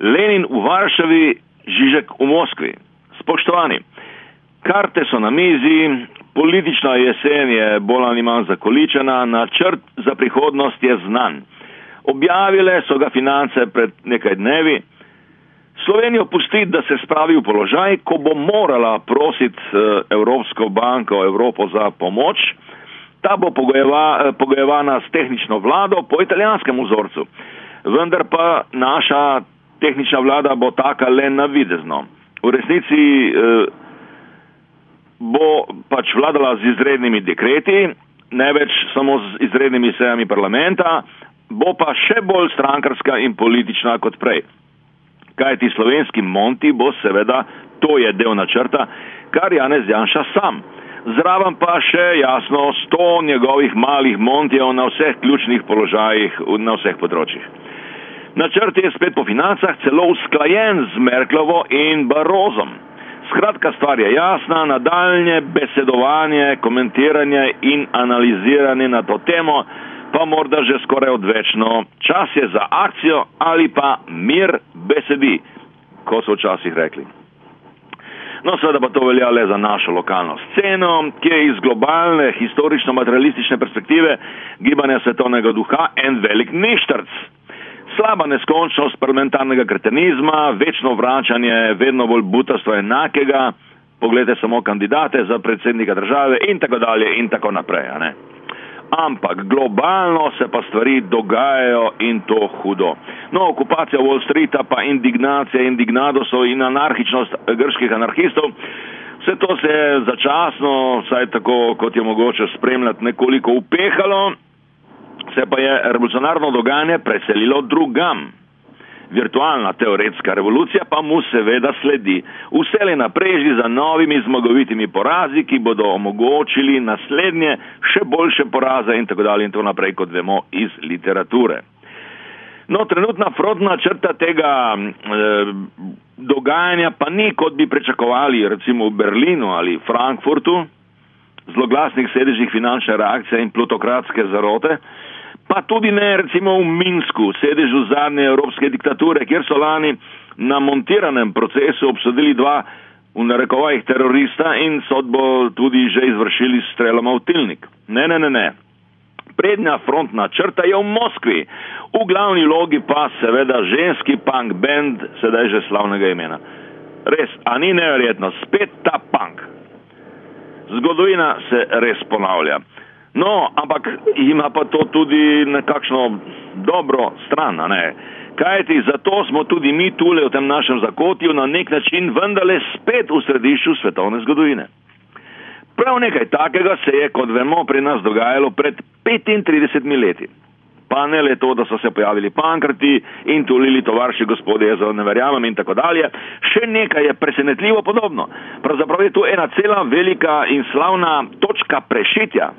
Lenin v Varšavi, Žižek v Moskvi. Spoštovani, karte so na mizi, politična jesen je bolj ali manj zakoličena, načrt za prihodnost je znan. Objavile so ga finance pred nekaj dnevi. Slovenijo pustiti, da se spravi v položaj, ko bo morala prositi eh, Evropsko banko, Evropo za pomoč. Ta bo pogojeva, eh, pogojevana s tehnično vlado po italijanskem vzorcu. Vendar pa naša tehnična vlada bo taka le navidezno. V resnici eh, bo pač vladala z izrednimi dekreti, ne več samo z izrednimi sejami parlamenta, bo pa še bolj strankarska in politična kot prej kaj ti slovenski Monti bo seveda, to je del načrta, kar Janez Janša sam. Zraven pa še jasno sto njegovih malih Montijev na vseh ključnih položajih na vseh področjih. Načrt je spet po financah celo usklajen z Merklovo in Barozom. Skratka, stvar je jasna, nadaljne besedovanje, komentiranje in analiziranje na to temo pa morda že skoraj odvečno. Čas je za akcijo ali pa mir besedi, ko so včasih rekli. No, seveda pa to velja le za našo lokalno sceno, ki je iz globalne, historično-materialistične perspektive gibanja svetovnega duha en velik ništrc. Slaba neskončnost parlamentarnega kretenizma, večno vračanje vedno bolj butastva enakega, pogledajte samo kandidate za predsednika države in tako dalje in tako naprej. Ampak globalno se pa stvari dogajajo in to hudo. No, okupacija Wall Streeta, pa indignacija indignadosov in anarhičnost grških anarhistov, vse to se je začasno, vsaj tako kot je mogoče spremljati, nekoliko upehalo, se pa je revolucionarno dogajanje preselilo drugam virtualna teoretska revolucija pa mu seveda sledi. Vse le naprej že za novimi zmagovitimi porazi, ki bodo omogočili naslednje še boljše poraze in tako dalje in tako naprej, kot vemo iz literature. No, trenutna frontna črta tega eh, dogajanja pa ni, kot bi pričakovali, recimo v Berlinu ali Frankfurtu, zloglasnih sedežih finančne reakcije in plutokratske zarote, pa tudi ne recimo v Minsku, sedežu zadnje evropske diktature, kjer so lani na montiranem procesu obsodili dva v narekovajih terorista in sodbo tudi že izvršili s streloma v tilnik. Ne, ne, ne, ne. Prednja frontna črta je v Moskvi, v glavni logi pa seveda ženski punk band, sedaj že slavnega imena. Res, a ni neverjetno, spet ta punk. Zgodovina se res ponavlja. No, ampak ima pa to tudi nekakšno dobro stran, ne? Kajti zato smo tudi mi tule v tem našem zakotju na nek način vendarle spet v središču svetovne zgodovine. Prav nekaj takega se je, kot vemo, pri nas dogajalo pred 35 leti. Pa ne le to, da so se pojavili pankrti in tulili tovarši gospode, jaz ne verjamem in tako dalje. Še nekaj je presenetljivo podobno. Pravzaprav je to ena cela velika in slavna točka prešitja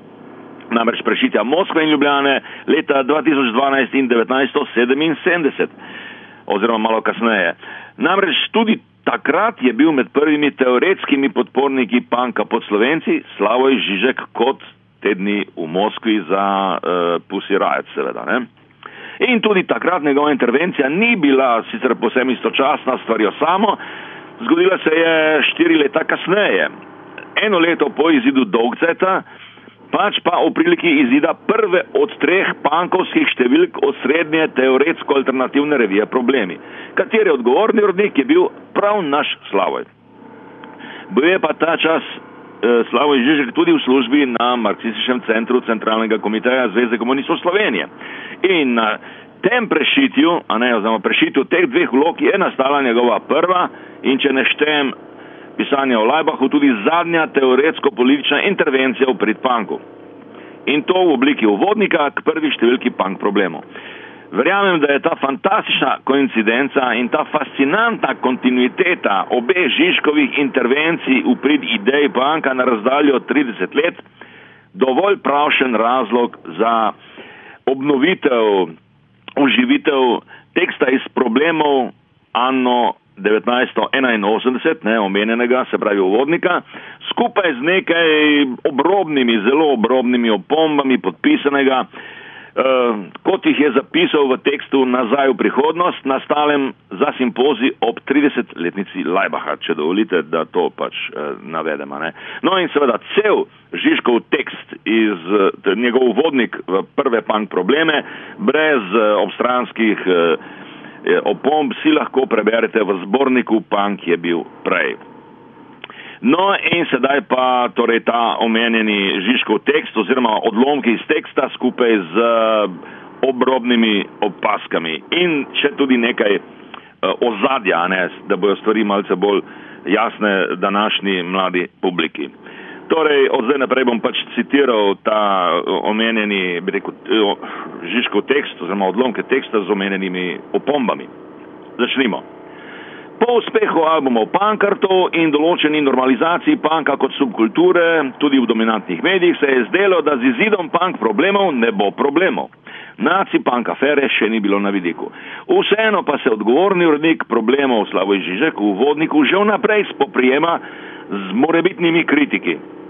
namreč prešitja Moskve in Ljubljane leta 2012 in 1977 oziroma malo kasneje. Namreč tudi takrat je bil med prvimi teoretskimi podporniki panka pod Slovenci Slavoj Žižek kot tedni v Moskvi za uh, Pussy Riot seveda. Ne? In tudi takrat njegova intervencija ni bila sicer posebno istočasna stvarjo samo, zgodila se je štiri leta kasneje. Eno leto po izidu Dolgceta, pač pa v priliki izida prve od treh pankovskih številk od srednje teoretsko-alternativne revije Problemi, kateri odgovorni urodnik je bil prav naš Slavoj. Bil je pa ta čas eh, Slavoj Žižek tudi v službi na marksističnem centru Centralnega komiteja Zveze komunistov Slovenije. In na tem prešitju, a ne, oziroma prešitju teh dveh vlog je nastala njegova prva in če ne štejem pisanja o Lajbahu tudi zadnja teoretsko-politična intervencija v pridpanku. In to v obliki uvodnika k prvi številki pank problemu. Verjamem, da je ta fantastična koincidenca in ta fascinantna kontinuiteta obeh Žižkovih intervencij v prid ideji panka na razdaljo 30 let dovolj pravšen razlog za obnovitev, oživitev teksta iz problemov Anno 1981, ne, omenjenega, se pravi uvodnika, skupaj z nekaj obrobnimi, zelo obrobnimi opombami podpisanega Uh, kot jih je zapisal v tekstu Nazaj v prihodnost, nastalem za simpozi ob 30-letnici Lajbaha, če dovolite, da to pač uh, navedemo. Ne? No in seveda cel Žižkov tekst iz uh, njegov uvodnik v prve punk probleme, brez uh, obstranskih uh, opomb, si lahko preberete v zborniku Punk je bil prej. No in sedaj pa torej ta omenjeni Žižkov tekst oziroma odlomki iz teksta skupaj z eh, obrobnimi opaskami in še tudi nekaj uh, ozadja, ne, da bojo stvari malce bolj jasne današnji mladi publiki. Torej, od zdaj naprej bom pač citiral ta eh, omenjeni, bi rekel, Žižkov tekst oziroma odlomke teksta z omenjenimi opombami. Začnimo. Po uspehu albumov Pankartov in določeni normalizaciji panka kot subkulture, tudi v dominantnih medijih, se je zdelo, da z izidom pank problemov ne bo problemov. Naci pank afere še ni bilo na vidiku. Vseeno pa se odgovorni urednik problemov Slavoj Žižek v vodniku že vnaprej spoprijema z morebitnimi kritiki.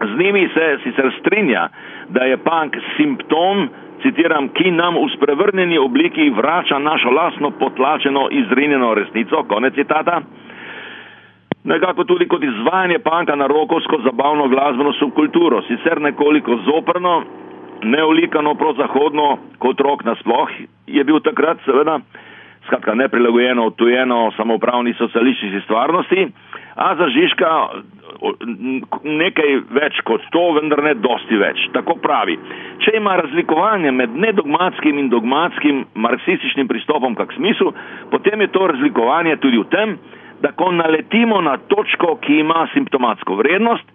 Z njimi se sicer strinja, da je pank simptom citiram, ki nam v sprevrnjeni obliki vrača našo lasno potlačeno izrinjeno resnico, konec citata. Nekako tudi kot izvajanje panka na rokovsko zabavno glasbeno subkulturo, sicer nekoliko zoprno, neolikano prozahodno kot rok nasploh, je bil takrat seveda, skratka neprilagojeno, odtujeno samoupravni socialistični stvarnosti, a za Žižka nekaj več kot to, vendar ne dosti več. Tako pravi. Če ima razlikovanje med nedogmatskim in dogmatskim marksističnim pristopom kak smisel, potem je to razlikovanje tudi v tem, da ko naletimo na točko, ki ima simptomatsko vrednost,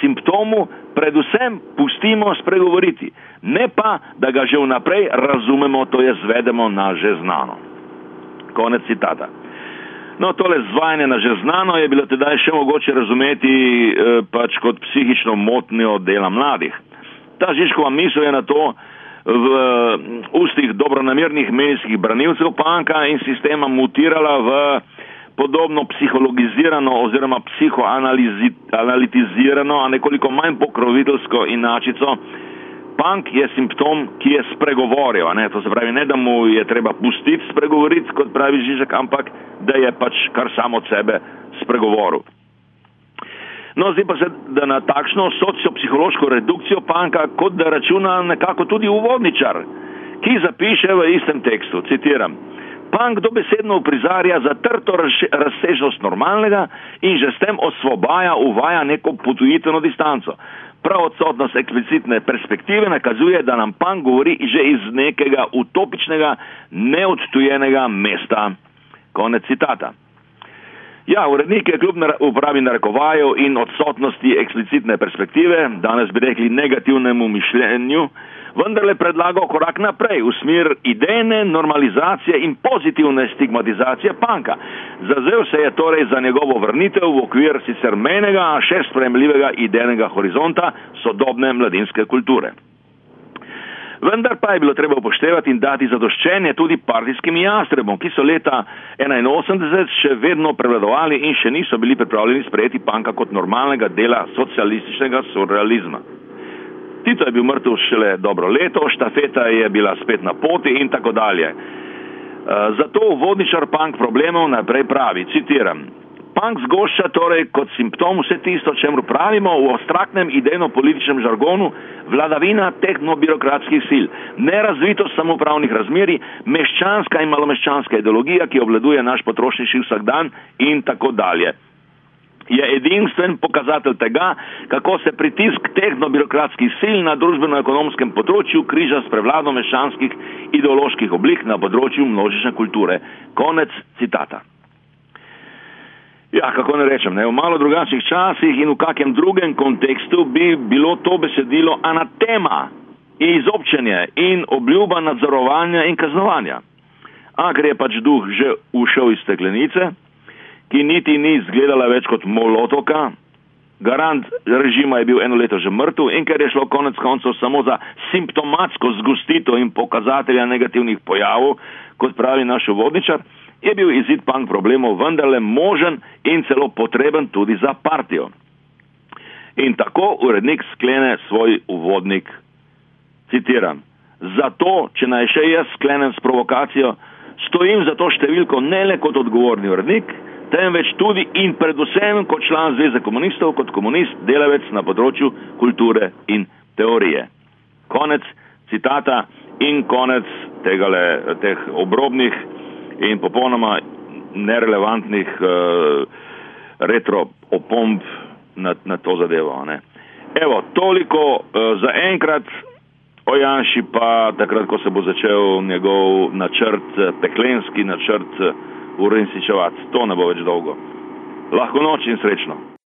simptomu predvsem pustimo spregovoriti, ne pa, da ga že vnaprej razumemo, to je zvedemo na že znano. Konec citata. No, tole zvajanje na že znano je bilo tedaj še mogoče razumeti eh, pač kot psihično motnjo dela mladih. Ta Žižkova misel je na to v uh, ustih dobronamernih medijskih branilcev panka in sistema mutirala v podobno psihologizirano oziroma psihoanalitizirano, a nekoliko manj pokroviteljsko inačico, punk je simptom, ki je spregovoril. To se pravi, ne da mu je treba pustiti spregovoriti, kot pravi Žižek, ampak da je pač kar samo od sebe spregovoril. No, zdaj pa se, da na takšno sociopsihološko redukcijo panka, kot da računa nekako tudi uvodničar, ki zapiše v istem tekstu, citiram, pank dobesedno uprizarja za trto razsežnost normalnega in že s tem osvobaja, uvaja neko potujitveno distanco. Prav odsotnost eksplicitne perspektive nakazuje, da nam pan govori že iz nekega utopičnega, neodtujenega mesta. Konec citata. Ja, urednik je kljub uporabi narekovajev in odsotnosti eksplicitne perspektive, danes bi rekli negativnemu mišljenju, vendarle predlagal korak naprej v smer idejne normalizacije in pozitivne stigmatizacije panka. Zazel se je torej za njegovo vrnitev v okvir sicer menega, a še spremljivega idejnega horizonta sodobne mladinske kulture. Vendar pa je bilo treba upoštevati in dati zadoščenje tudi partijskim jastrebom, ki so leta 1981 še vedno prevladovali in še niso bili pripravljeni sprejeti panka kot normalnega dela socialističnega surrealizma. Tito je bil mrtev šele dobro leto, štafeta je bila spet na poti in tako dalje. Eh, zato vodničar punk problemov najprej pravi, citiram, punk zgošča torej kot simptom vse tisto, čemu pravimo v abstraktnem idejno-političnem žargonu vladavina tehnobirokratskih sil, nerazvitost samopravnih razmeri, meščanska in malomeščanska ideologija, ki obladuje naš potrošniški vsakdan in tako dalje je edinstven pokazatelj tega, kako se pritisk tehnobirokratskih sil na družbeno-ekonomskem področju križa s prevlado mešanskih ideoloških oblik na področju množične kulture. Konec citata. Ja, kako ne rečem, ne? v malo drugačnih časih in v kakem drugem kontekstu bi bilo to besedilo anatema, izobčenje in obljuba nadzorovanja in kaznovanja. A ker je pač duh že ušel iz steklenice, ki niti ni izgledala več kot molotoka. Garant režima je bil eno leto že mrtev in ker je šlo konec koncev samo za simptomatsko zgustitev in pokazatelja negativnih pojavov, kot pravi naš vodničar, je bil izid punk problemov vendarle možen in celo potreben tudi za partijo. In tako urednik sklene svoj uvodnik, citiram, zato, če naj še jaz sklenem s provokacijo, stojim za to številko ne le kot odgovorni urednik, temveč tudi in predvsem kot član Zveze komunistov, kot komunist, delavec na področju kulture in teorije. Konec citata in konec tegale, teh obrobnih in popolnoma nerelevantnih uh, retro opomb na, na to zadevo. Ne. Evo, toliko uh, za enkrat. O Janši pa takrat, ko se bo začel njegov načrt, peklenski načrt uresničevati. To ne bo več dolgo. Lahko noč in srečno.